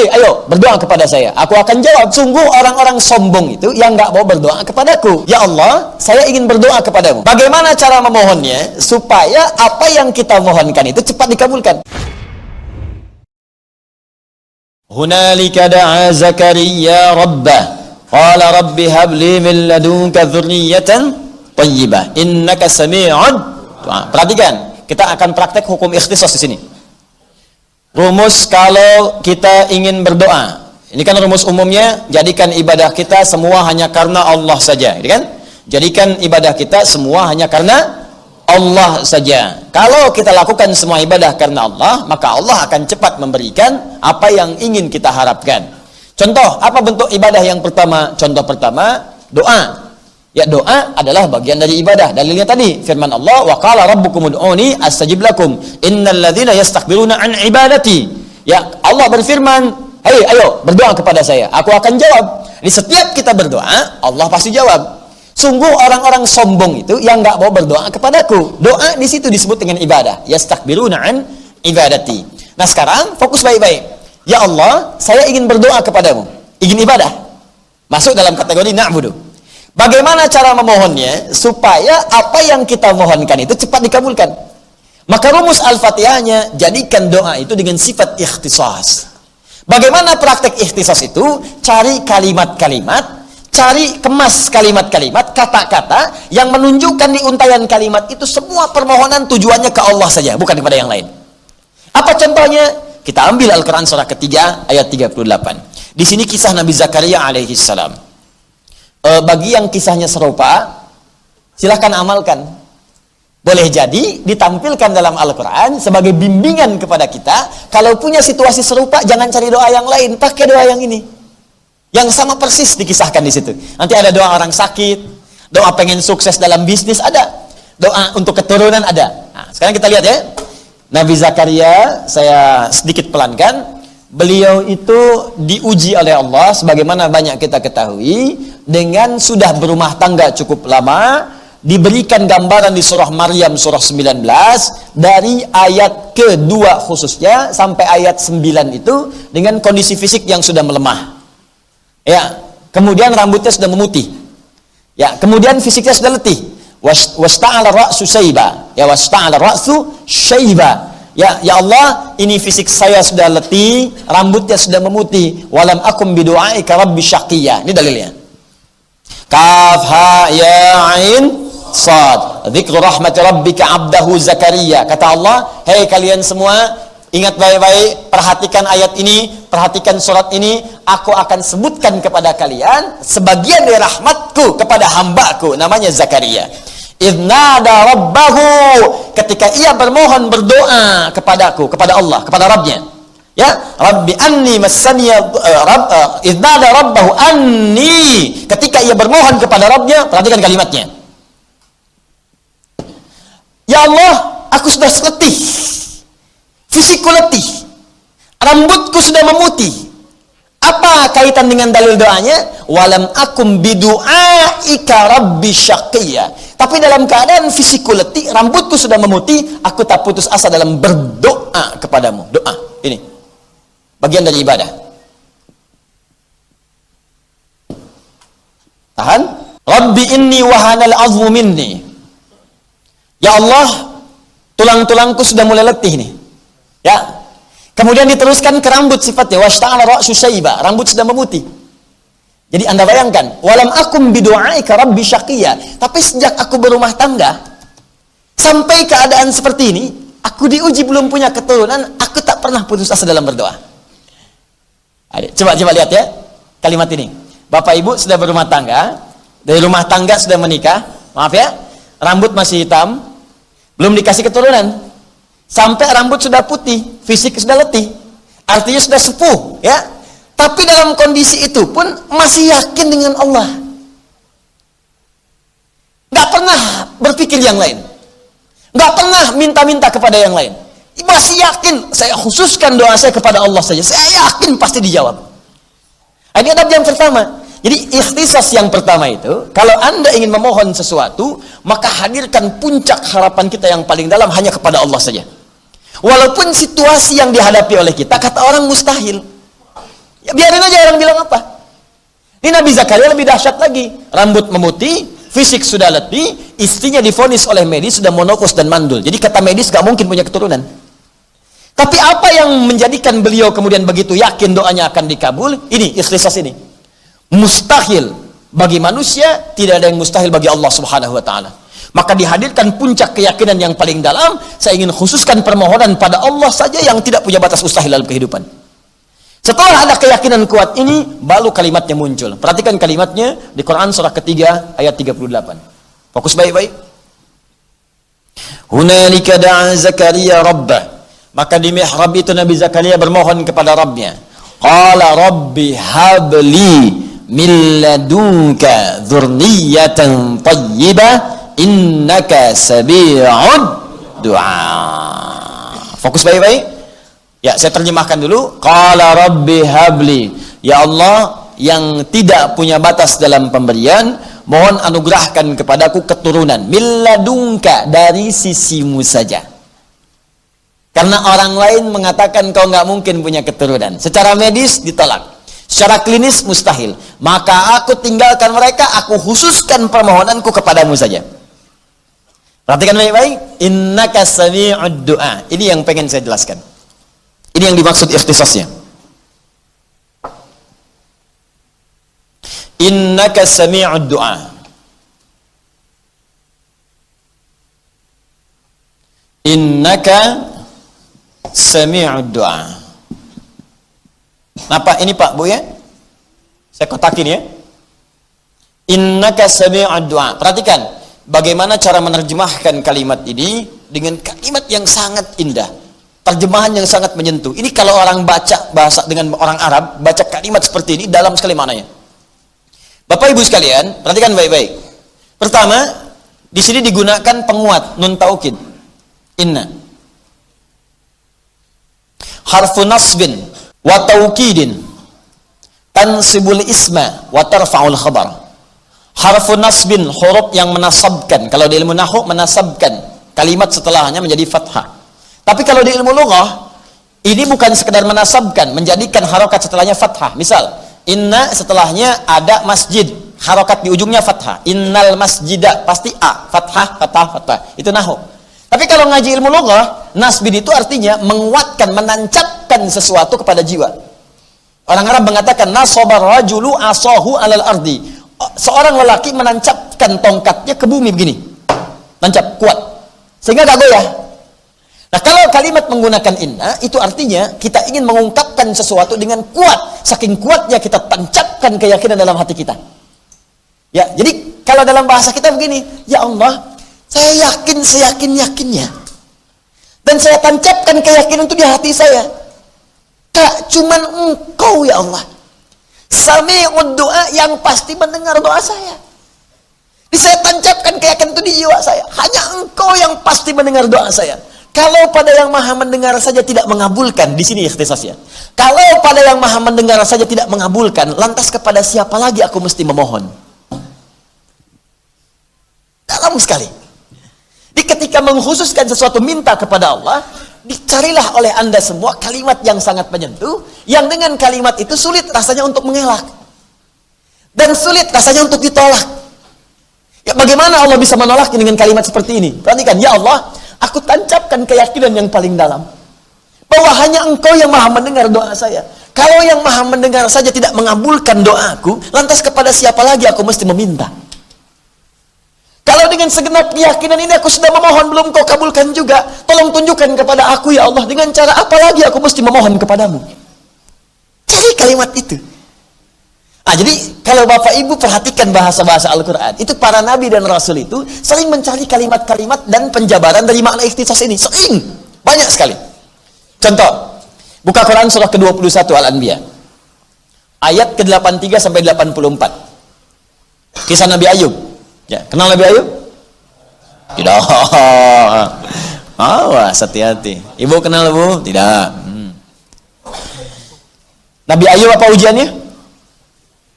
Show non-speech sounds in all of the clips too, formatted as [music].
hei ayo berdoa kepada saya. Aku akan jawab. Sungguh orang-orang sombong itu yang nggak mau berdoa kepadaku. Ya Allah, saya ingin berdoa kepadamu. Bagaimana cara memohonnya supaya apa yang kita mohonkan itu cepat dikabulkan? Hunalika da'a Zakaria rabbah. Qala rabbi habli min ladunka dzurriyyatan thayyibah. Innaka sami'ud. Perhatikan, kita akan praktek hukum ikhtisas di sini. Rumus kalau kita ingin berdoa. Ini kan rumus umumnya, jadikan ibadah kita semua hanya karena Allah saja, gitu kan? Jadikan ibadah kita semua hanya karena Allah saja. Kalau kita lakukan semua ibadah karena Allah, maka Allah akan cepat memberikan apa yang ingin kita harapkan. Contoh, apa bentuk ibadah yang pertama? Contoh pertama, doa. Ya doa adalah bagian dari ibadah. Dalilnya tadi firman Allah, "Wa qala rabbukum ud'uni astajib lakum. Innal ladzina yastakbiruna an ibadati." Ya Allah berfirman, "Hei, ayo berdoa kepada saya. Aku akan jawab." Di setiap kita berdoa, Allah pasti jawab. Sungguh orang-orang sombong itu yang nggak mau berdoa kepadaku. Doa di situ disebut dengan ibadah. Yastakbiruna an ibadati. Nah, sekarang fokus baik-baik. Ya Allah, saya ingin berdoa kepadamu. Ingin ibadah. Masuk dalam kategori na'budu. Bagaimana cara memohonnya supaya apa yang kita mohonkan itu cepat dikabulkan? Maka rumus Al-Fatihahnya jadikan doa itu dengan sifat ikhtisas. Bagaimana praktek ikhtisas itu? Cari kalimat-kalimat, cari kemas kalimat-kalimat, kata-kata yang menunjukkan di untayan kalimat itu semua permohonan tujuannya ke Allah saja, bukan kepada yang lain. Apa contohnya? Kita ambil Al-Quran surah ketiga ayat 38. Di sini kisah Nabi Zakaria alaihi salam e, bagi yang kisahnya serupa, silahkan amalkan. Boleh jadi ditampilkan dalam Al-Quran sebagai bimbingan kepada kita. Kalau punya situasi serupa, jangan cari doa yang lain, pakai doa yang ini. Yang sama persis dikisahkan di situ. Nanti ada doa orang sakit, doa pengen sukses dalam bisnis ada, doa untuk keturunan ada. Nah, sekarang kita lihat ya. Nabi Zakaria, saya sedikit pelankan. Beliau itu diuji oleh Allah sebagaimana banyak kita ketahui dengan sudah berumah tangga cukup lama diberikan gambaran di surah Maryam surah 19 dari ayat kedua khususnya sampai ayat 9 itu dengan kondisi fisik yang sudah melemah. Ya, kemudian rambutnya sudah memutih. Ya, kemudian fisiknya sudah letih. Wasta'ala ra'su syaiba. Ya wasta'ala ra'su syaiba Ya, ya Allah, ini fisik saya sudah letih, rambutnya sudah memutih. Walam akum bidu'aika rabbi syaqiyya. Ini dalilnya. Kaf ha ya ain sad. Dzikru rahmat rabbika abdahu Zakaria. Kata Allah, "Hei kalian semua, ingat baik-baik, perhatikan ayat ini, perhatikan surat ini, aku akan sebutkan kepada kalian sebagian dari rahmatku kepada hambaku namanya Zakaria." Idnada rabbahu. Ketika ia bermohon berdoa kepadaku kepada Allah kepada Rabbnya. Ya Rabbi anni massaniya uh, rabb uh, idnada rabbahu anni. Ketika ia bermohon kepada Rabbnya perhatikan kalimatnya. Ya Allah aku sudah letih. Fisikku letih. Rambutku sudah memutih apa kaitan dengan dalil doanya walam akum bidu'aika rabbi syaqiyya tapi dalam keadaan fisikku letih, rambutku sudah memutih, aku tak putus asa dalam berdoa kepadamu. Doa. Ini. Bagian dari ibadah. Tahan. Rabbi inni wahanal azmu minni. Ya Allah, tulang-tulangku sudah mulai letih nih. Ya. Kemudian diteruskan ke rambut sifatnya. Washta'ala ra'su syaiba. Rambut sudah memutih. Jadi Anda bayangkan, walam akum bidu'aika rabbi syaqiyya. Tapi sejak aku berumah tangga, sampai keadaan seperti ini, aku diuji belum punya keturunan, aku tak pernah putus asa dalam berdoa. Coba coba lihat ya kalimat ini. Bapak Ibu sudah berumah tangga, dari rumah tangga sudah menikah, maaf ya, rambut masih hitam, belum dikasih keturunan. Sampai rambut sudah putih, fisik sudah letih. Artinya sudah sepuh, ya tapi dalam kondisi itu pun masih yakin dengan Allah. Gak pernah berpikir yang lain. Gak pernah minta-minta kepada yang lain. Masih yakin, saya khususkan doa saya kepada Allah saja. Saya yakin pasti dijawab. Ini adab yang pertama. Jadi ikhtisas yang pertama itu, kalau anda ingin memohon sesuatu, maka hadirkan puncak harapan kita yang paling dalam hanya kepada Allah saja. Walaupun situasi yang dihadapi oleh kita, kata orang mustahil. Ya biarin aja orang bilang apa. Ini Nabi Zakaria lebih dahsyat lagi. Rambut memutih, fisik sudah letih, istrinya difonis oleh medis sudah monokos dan mandul. Jadi kata medis gak mungkin punya keturunan. Tapi apa yang menjadikan beliau kemudian begitu yakin doanya akan dikabul? Ini ikhtisas ini. Mustahil bagi manusia, tidak ada yang mustahil bagi Allah Subhanahu wa taala. Maka dihadirkan puncak keyakinan yang paling dalam, saya ingin khususkan permohonan pada Allah saja yang tidak punya batas mustahil dalam kehidupan. Setelah ada keyakinan kuat ini, baru kalimatnya muncul. Perhatikan kalimatnya di Quran surah ketiga ayat 38. Fokus baik-baik. Hunalika da'a Zakaria rabbah maka di mihrab itu Nabi Zakaria bermohon kepada Rabbnya. Qala Rabbi habli min ladunka dzurriyyatan thayyibah innaka sabi'ud du'a. Fokus baik-baik. Ya, saya terjemahkan dulu. Qala Rabbi habli. Ya Allah yang tidak punya batas dalam pemberian, mohon anugerahkan kepadaku keturunan. Milladunka dari sisimu saja. Karena orang lain mengatakan kau nggak mungkin punya keturunan. Secara medis ditolak. Secara klinis mustahil. Maka aku tinggalkan mereka, aku khususkan permohonanku kepadamu saja. Perhatikan baik-baik. Innaka sami'ud du'a. Ini yang pengen saya jelaskan. Ini yang dimaksud ikhtisasnya. Innaka sami'ud du'a. Innaka sami'ud doa. Apa ini Pak Bu ya? Saya kotakin ya. Innaka sami'ud doa. Perhatikan bagaimana cara menerjemahkan kalimat ini dengan kalimat yang sangat indah. Terjemahan yang sangat menyentuh. Ini kalau orang baca bahasa dengan orang Arab, baca kalimat seperti ini dalam sekali maknanya. Bapak Ibu sekalian, perhatikan baik-baik. Pertama, di sini digunakan penguat nun taukid. Inna harfu nasbin wa taukidin tansibul isma wa tarfa'ul khabar harfu nasbin huruf yang menasabkan. Kalau di ilmu nahu menasabkan. Kalimat setelahnya menjadi fathah. Tapi kalau di ilmu lughah ini bukan sekedar menasabkan menjadikan harokat setelahnya fathah. Misal inna setelahnya ada masjid. Harokat di ujungnya fathah. Innal masjidah pasti a. Fathah fathah fathah. Itu nahu. Tapi kalau ngaji ilmu loghah, nasbin itu artinya menguatkan, menancapkan sesuatu kepada jiwa. Orang Arab mengatakan nasabar rajulu asahu alal ardi. Seorang lelaki menancapkan tongkatnya ke bumi begini. Nancap, kuat. Sehingga gak goyah. Nah kalau kalimat menggunakan inna, itu artinya kita ingin mengungkapkan sesuatu dengan kuat. Saking kuatnya kita tancapkan keyakinan dalam hati kita. Ya, jadi kalau dalam bahasa kita begini, ya Allah, saya yakin seyakin-yakinnya. Dan saya tancapkan keyakinan itu di hati saya. Tak cuman engkau ya Allah. Sami'ud doa yang pasti mendengar doa saya. Jadi saya tancapkan keyakinan itu di jiwa saya. Hanya engkau yang pasti mendengar doa saya. Kalau pada yang maha mendengar saja tidak mengabulkan, di sini ikhtisasnya. Kalau pada yang maha mendengar saja tidak mengabulkan, lantas kepada siapa lagi aku mesti memohon? Dalam sekali. Di ketika mengkhususkan sesuatu minta kepada Allah, dicarilah oleh anda semua kalimat yang sangat menyentuh, yang dengan kalimat itu sulit rasanya untuk mengelak. Dan sulit rasanya untuk ditolak. Ya bagaimana Allah bisa menolak dengan kalimat seperti ini? Perhatikan, ya Allah, aku tancapkan keyakinan yang paling dalam. Bahwa hanya engkau yang maha mendengar doa saya. Kalau yang maha mendengar saja tidak mengabulkan doaku, lantas kepada siapa lagi aku mesti meminta? Kalau dengan segenap keyakinan ini aku sudah memohon belum kau kabulkan juga, tolong tunjukkan kepada aku ya Allah dengan cara apa lagi aku mesti memohon kepadamu. Cari kalimat itu. Ah, jadi kalau Bapak Ibu perhatikan bahasa-bahasa Al-Quran, itu para nabi dan rasul itu sering mencari kalimat-kalimat dan penjabaran dari makna ikhtisas ini. Sering. Banyak sekali. Contoh, buka Quran surah ke-21 Al-Anbiya. Ayat ke-83 sampai 84. Kisah Nabi Ayub. Ya, kenal Nabi Ayub? Tidak. [laughs] Awas, hati-hati. Ibu kenal Bu? Tidak. Hmm. Nabi Ayub apa ujiannya?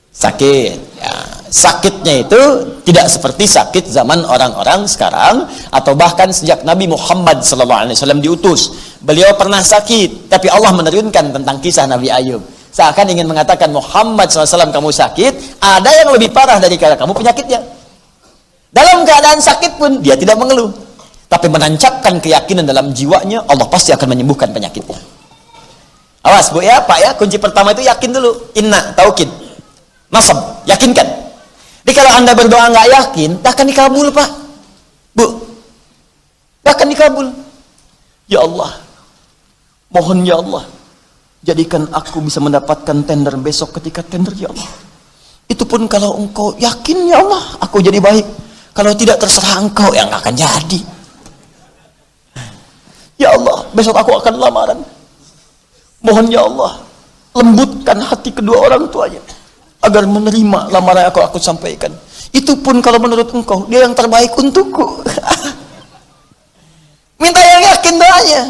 Sakit. Ya, sakitnya itu tidak seperti sakit zaman orang-orang sekarang atau bahkan sejak Nabi Muhammad SAW diutus. Beliau pernah sakit, tapi Allah menurunkan tentang kisah Nabi Ayub. Seakan ingin mengatakan Muhammad SAW kamu sakit, ada yang lebih parah dari kamu penyakitnya. Dalam keadaan sakit pun dia tidak mengeluh. Tapi menancapkan keyakinan dalam jiwanya, Allah pasti akan menyembuhkan penyakitnya. Awas bu ya, pak ya, kunci pertama itu yakin dulu. Inna, taukid. Nasab, yakinkan. Jadi kalau anda berdoa nggak yakin, akan dikabul pak. Bu, akan dikabul. Ya Allah, mohon ya Allah, Jadikan aku bisa mendapatkan tender besok ketika tender ya Allah. Itu pun kalau engkau yakin ya Allah, aku jadi baik. Kalau tidak terserah engkau yang akan jadi. Ya Allah, besok aku akan lamaran. Mohon ya Allah, lembutkan hati kedua orang tuanya agar menerima lamaran yang aku aku sampaikan. Itu pun kalau menurut engkau dia yang terbaik untukku. [laughs] Minta yang yakin doanya.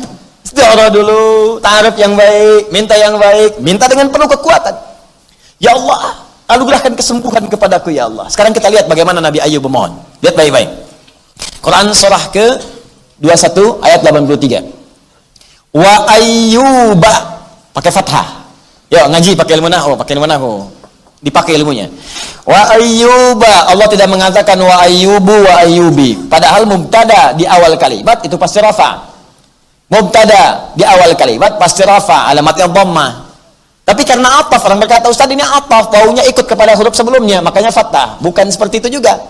Istiarah dulu, tarif yang baik, minta yang baik, minta dengan penuh kekuatan. Ya Allah, anugerahkan kesembuhan kepadaku ya Allah. Sekarang kita lihat bagaimana Nabi Ayub memohon. Lihat baik-baik. Quran surah ke 21 ayat 83. Wa ayyuba pakai fathah. Ya, ngaji pakai ilmu nahwu, pakai ilmu nahwu. Dipakai ilmunya. Wa ayyuba Allah tidak mengatakan wa ayyubu wa ayyubi. Padahal mubtada di awal kalimat itu pasti rafa mubtada di awal kalimat pasti rafa alamatnya dhammah tapi karena ataf orang berkata Ustaz ini ataf baunya ikut kepada huruf sebelumnya makanya fathah bukan seperti itu juga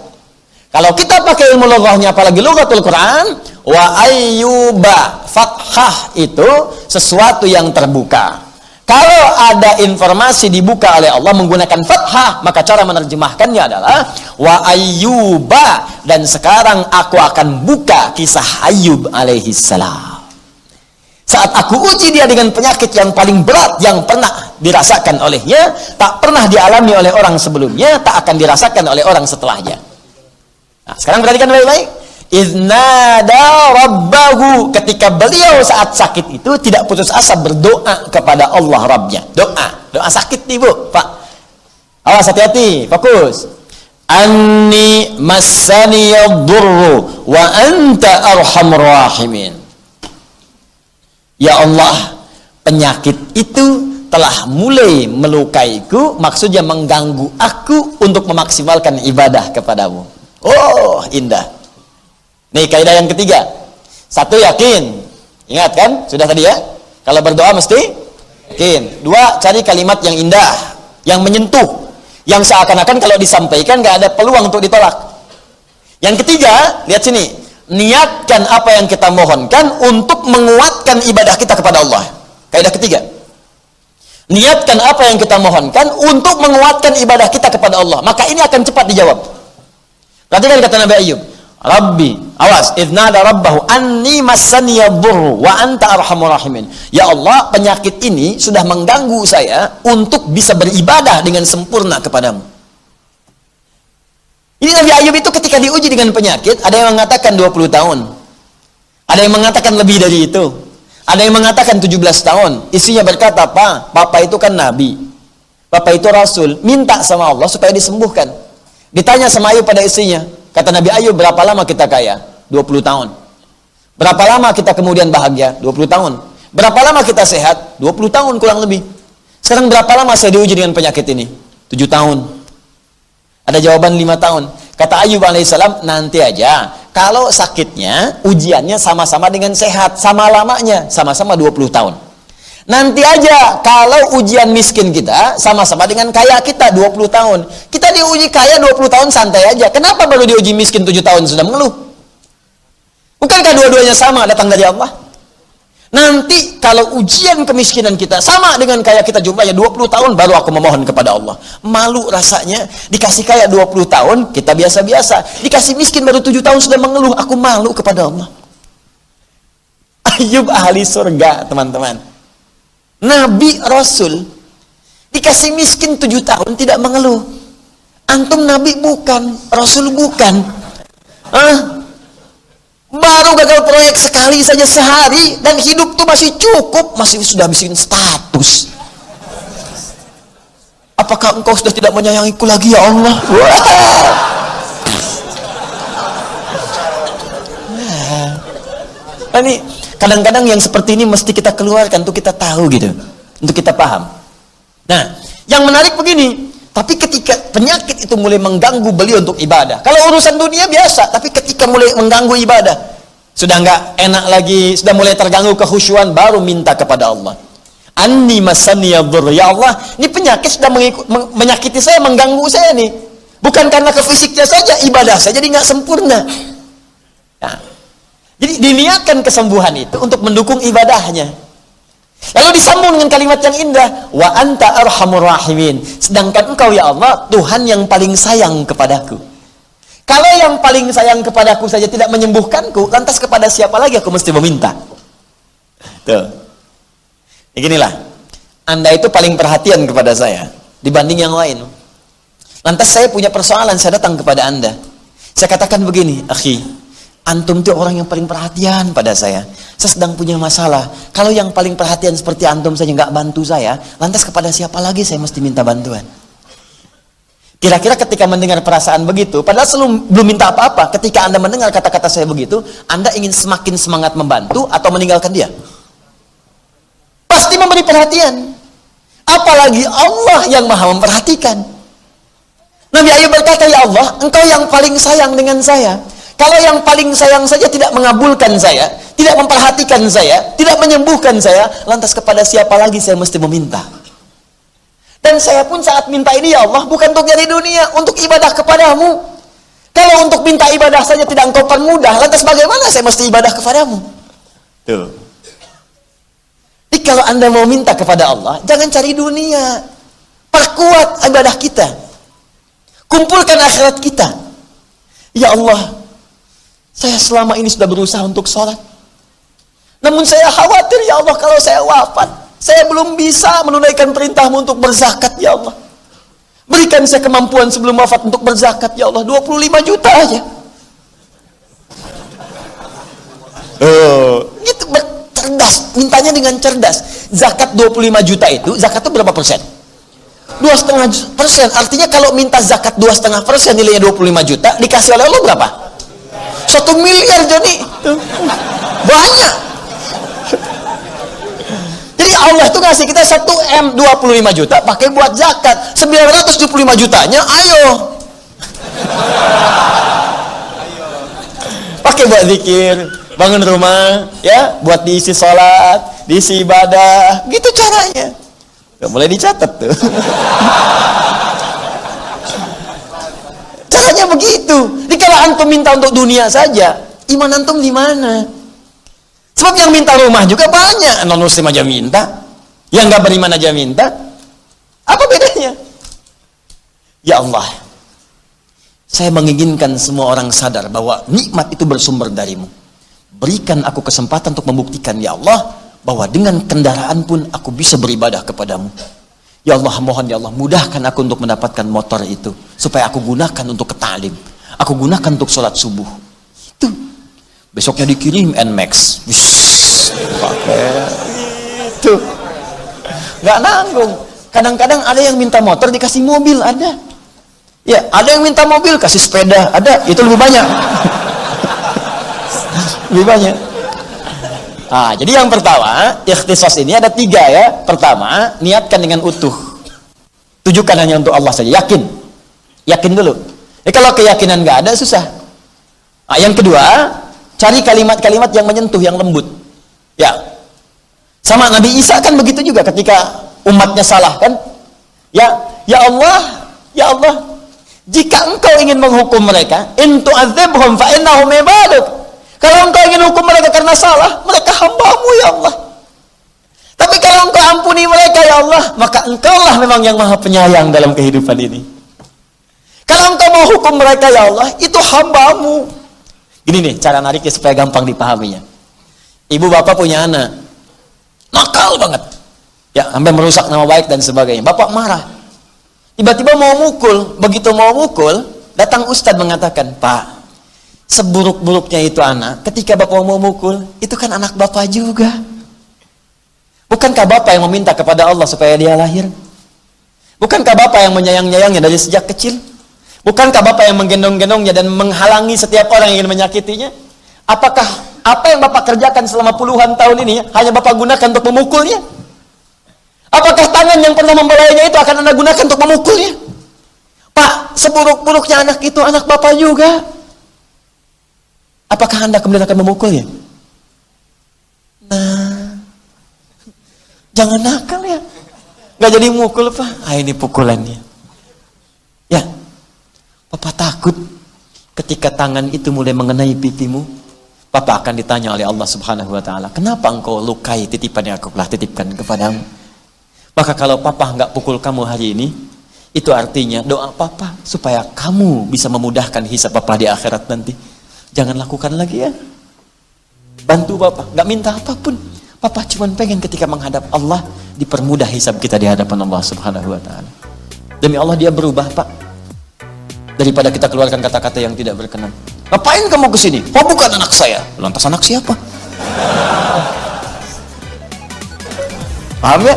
kalau kita pakai ilmu lughahnya apalagi lughatul Quran wa ayyuba fathah itu sesuatu yang terbuka kalau ada informasi dibuka oleh Allah menggunakan fathah maka cara menerjemahkannya adalah wa ayyuba dan sekarang aku akan buka kisah Ayub alaihi salam saat aku uji dia dengan penyakit yang paling berat yang pernah dirasakan olehnya, tak pernah dialami oleh orang sebelumnya, tak akan dirasakan oleh orang setelahnya. Nah, sekarang perhatikan baik-baik. Iznada rabbahu ketika beliau saat sakit itu tidak putus asa berdoa kepada Allah Rabbnya. Doa, doa sakit nih Bu, Pak. Awas hati-hati, fokus. Anni massani yadurru wa anta arhamur rahimin. Ya Allah, penyakit itu telah mulai melukaiku, maksudnya mengganggu aku untuk memaksimalkan ibadah kepadamu. Oh, indah. Nih kaidah yang ketiga. Satu yakin. Ingat kan? Sudah tadi ya? Kalau berdoa mesti yakin. Dua, cari kalimat yang indah, yang menyentuh, yang seakan-akan kalau disampaikan nggak ada peluang untuk ditolak. Yang ketiga, lihat sini niatkan apa yang kita mohonkan untuk menguatkan ibadah kita kepada Allah. Kaidah ketiga. Niatkan apa yang kita mohonkan untuk menguatkan ibadah kita kepada Allah. Maka ini akan cepat dijawab. Perhatikan kata Nabi Ayub. Rabbi, awas, idnada rabbahu anni massani yadurru wa anta arhamur rahimin. Ya Allah, penyakit ini sudah mengganggu saya untuk bisa beribadah dengan sempurna kepadamu. Ini Nabi Ayub itu ketika diuji dengan penyakit, ada yang mengatakan 20 tahun. Ada yang mengatakan lebih dari itu. Ada yang mengatakan 17 tahun. Istrinya berkata, Pak, Papa itu kan Nabi. Papa itu Rasul. Minta sama Allah supaya disembuhkan. Ditanya sama Ayub pada istrinya. Kata Nabi Ayub, berapa lama kita kaya? 20 tahun. Berapa lama kita kemudian bahagia? 20 tahun. Berapa lama kita sehat? 20 tahun kurang lebih. Sekarang berapa lama saya diuji dengan penyakit ini? 7 tahun. Ada jawaban lima tahun. Kata Ayub alaihissalam, nanti aja. Kalau sakitnya, ujiannya sama-sama dengan sehat. Sama lamanya, sama-sama 20 tahun. Nanti aja, kalau ujian miskin kita, sama-sama dengan kaya kita 20 tahun. Kita diuji kaya 20 tahun santai aja. Kenapa baru diuji miskin 7 tahun sudah mengeluh? Bukankah dua-duanya sama datang dari Allah? Nanti kalau ujian kemiskinan kita sama dengan kaya kita jumlahnya 20 tahun baru aku memohon kepada Allah. Malu rasanya dikasih kaya 20 tahun kita biasa-biasa. Dikasih miskin baru 7 tahun sudah mengeluh. Aku malu kepada Allah. Ayub ahli surga teman-teman. Nabi Rasul dikasih miskin 7 tahun tidak mengeluh. Antum Nabi bukan, Rasul bukan. Ah, Baru gagal proyek sekali saja sehari dan hidup tuh masih cukup, masih sudah bikin status. Apakah engkau sudah tidak menyayangiku lagi ya Allah? Nah, ini kadang-kadang yang seperti ini mesti kita keluarkan untuk kita tahu gitu, untuk kita paham. Nah, yang menarik begini, tapi ketika penyakit itu mulai mengganggu beliau untuk ibadah. Kalau urusan dunia biasa, tapi ketika mulai mengganggu ibadah, sudah nggak enak lagi, sudah mulai terganggu kehusuan, baru minta kepada Allah. Anni masani ya Allah, ini penyakit sudah menyakiti saya, mengganggu saya nih. Bukan karena ke fisiknya saja, ibadah saya jadi nggak sempurna. Jadi diniatkan kesembuhan itu untuk mendukung ibadahnya. Lalu disambung dengan kalimat yang indah, wa anta arhamur rahimin. Sedangkan engkau ya Allah, Tuhan yang paling sayang kepadaku. Kalau yang paling sayang kepadaku saja tidak menyembuhkanku, lantas kepada siapa lagi aku mesti meminta? Tuh. Beginilah, Anda itu paling perhatian kepada saya dibanding yang lain. Lantas saya punya persoalan, saya datang kepada Anda. Saya katakan begini, akhi, antum itu orang yang paling perhatian pada saya. Saya sedang punya masalah. Kalau yang paling perhatian seperti antum saja nggak bantu saya, lantas kepada siapa lagi saya mesti minta bantuan? Kira-kira ketika mendengar perasaan begitu, padahal sebelum belum minta apa-apa, ketika Anda mendengar kata-kata saya begitu, Anda ingin semakin semangat membantu atau meninggalkan dia? pasti memberi perhatian. Apalagi Allah yang maha memperhatikan. Nabi Ayub berkata, Ya Allah, engkau yang paling sayang dengan saya. Kalau yang paling sayang saja tidak mengabulkan saya, tidak memperhatikan saya, tidak menyembuhkan saya, lantas kepada siapa lagi saya mesti meminta? Dan saya pun saat minta ini, Ya Allah, bukan untuk nyari dunia, untuk ibadah kepadamu. Kalau untuk minta ibadah saja tidak engkau permudah, lantas bagaimana saya mesti ibadah kepadamu? Tuh. Jadi kalau anda mau minta kepada Allah, jangan cari dunia. Perkuat ibadah kita. Kumpulkan akhirat kita. Ya Allah, saya selama ini sudah berusaha untuk sholat. Namun saya khawatir ya Allah kalau saya wafat. Saya belum bisa menunaikan perintahmu untuk berzakat ya Allah. Berikan saya kemampuan sebelum wafat untuk berzakat ya Allah. 25 juta aja. Oh, gitu cerdas, mintanya dengan cerdas. Zakat 25 juta itu, zakat itu berapa persen? Dua setengah persen. Artinya kalau minta zakat dua setengah persen nilainya 25 juta, dikasih oleh Allah berapa? Satu miliar Joni. Banyak. Jadi Allah itu ngasih kita 1 M 25 juta pakai buat zakat. 975 jutanya ayo. Pakai buat zikir, bangun rumah ya buat diisi sholat diisi ibadah gitu caranya Gak boleh dicatat tuh begitu. Jadi kalau antum minta untuk dunia saja. Iman antum di mana? Sebab yang minta rumah juga banyak. Non muslim aja minta. Yang nggak beriman aja minta. Apa bedanya? Ya Allah. Saya menginginkan semua orang sadar bahwa nikmat itu bersumber darimu. Berikan aku kesempatan untuk membuktikan ya Allah bahwa dengan kendaraan pun aku bisa beribadah kepadamu. Ya Allah mohon ya Allah mudahkan aku untuk mendapatkan motor itu supaya aku gunakan untuk ketalim. Aku gunakan untuk sholat subuh. Itu. Besoknya dikirim Nmax. Pakai itu. Gak nanggung. Kadang-kadang ada yang minta motor dikasih mobil ada. Ya, ada yang minta mobil kasih sepeda ada. Itu lebih banyak [laughs] lebih banyak ah, jadi yang pertama ikhtisas ini ada tiga ya. Pertama niatkan dengan utuh. Tujukan hanya untuk Allah saja yakin. Yakin dulu. Ya, kalau keyakinan nggak ada susah. Ah, yang kedua cari kalimat-kalimat yang menyentuh yang lembut. Ya. Sama Nabi Isa kan begitu juga ketika umatnya salah kan? Ya ya Allah ya Allah jika engkau ingin menghukum mereka in tu'adzibhum fa innahum ibaduk kalau engkau ingin hukum mereka karena salah, mereka hambamu ya Allah. Tapi kalau engkau ampuni mereka ya Allah, maka engkaulah memang yang maha penyayang dalam kehidupan ini. Kalau engkau mau hukum mereka ya Allah, itu hambamu. Ini nih cara nariknya supaya gampang dipahaminya. Ibu bapak punya anak, nakal banget. Ya, sampai merusak nama baik dan sebagainya. Bapak marah. Tiba-tiba mau mukul, begitu mau mukul, datang ustadz mengatakan, Pak, seburuk-buruknya itu anak, ketika bapak mau mukul, itu kan anak bapak juga. Bukankah bapak yang meminta kepada Allah supaya dia lahir? Bukankah bapak yang menyayang-nyayangnya dari sejak kecil? Bukankah bapak yang menggendong-gendongnya dan menghalangi setiap orang yang ingin menyakitinya? Apakah apa yang bapak kerjakan selama puluhan tahun ini hanya bapak gunakan untuk memukulnya? Apakah tangan yang pernah membelainya itu akan anda gunakan untuk memukulnya? Pak, seburuk-buruknya anak itu anak bapak juga. Apakah anda kemudian akan memukulnya? Nah, jangan nakal ya. Gak jadi mukul pak. Ah ini pukulannya. Ya, papa takut ketika tangan itu mulai mengenai pipimu. Papa akan ditanya oleh Allah subhanahu wa ta'ala. Kenapa engkau lukai titipan yang aku telah titipkan kepadamu? Maka kalau papa nggak pukul kamu hari ini, itu artinya doa papa supaya kamu bisa memudahkan hisab papa di akhirat nanti. Jangan lakukan lagi ya. Bantu papa, nggak minta apa pun. Papa cuma pengen ketika menghadap Allah dipermudah hisab kita di hadapan Allah Subhanahu wa taala. Demi Allah dia berubah, Pak. Daripada kita keluarkan kata-kata yang tidak berkenan. Ngapain kamu ke sini? Oh, bukan anak saya. Lantas anak siapa? Paham ya?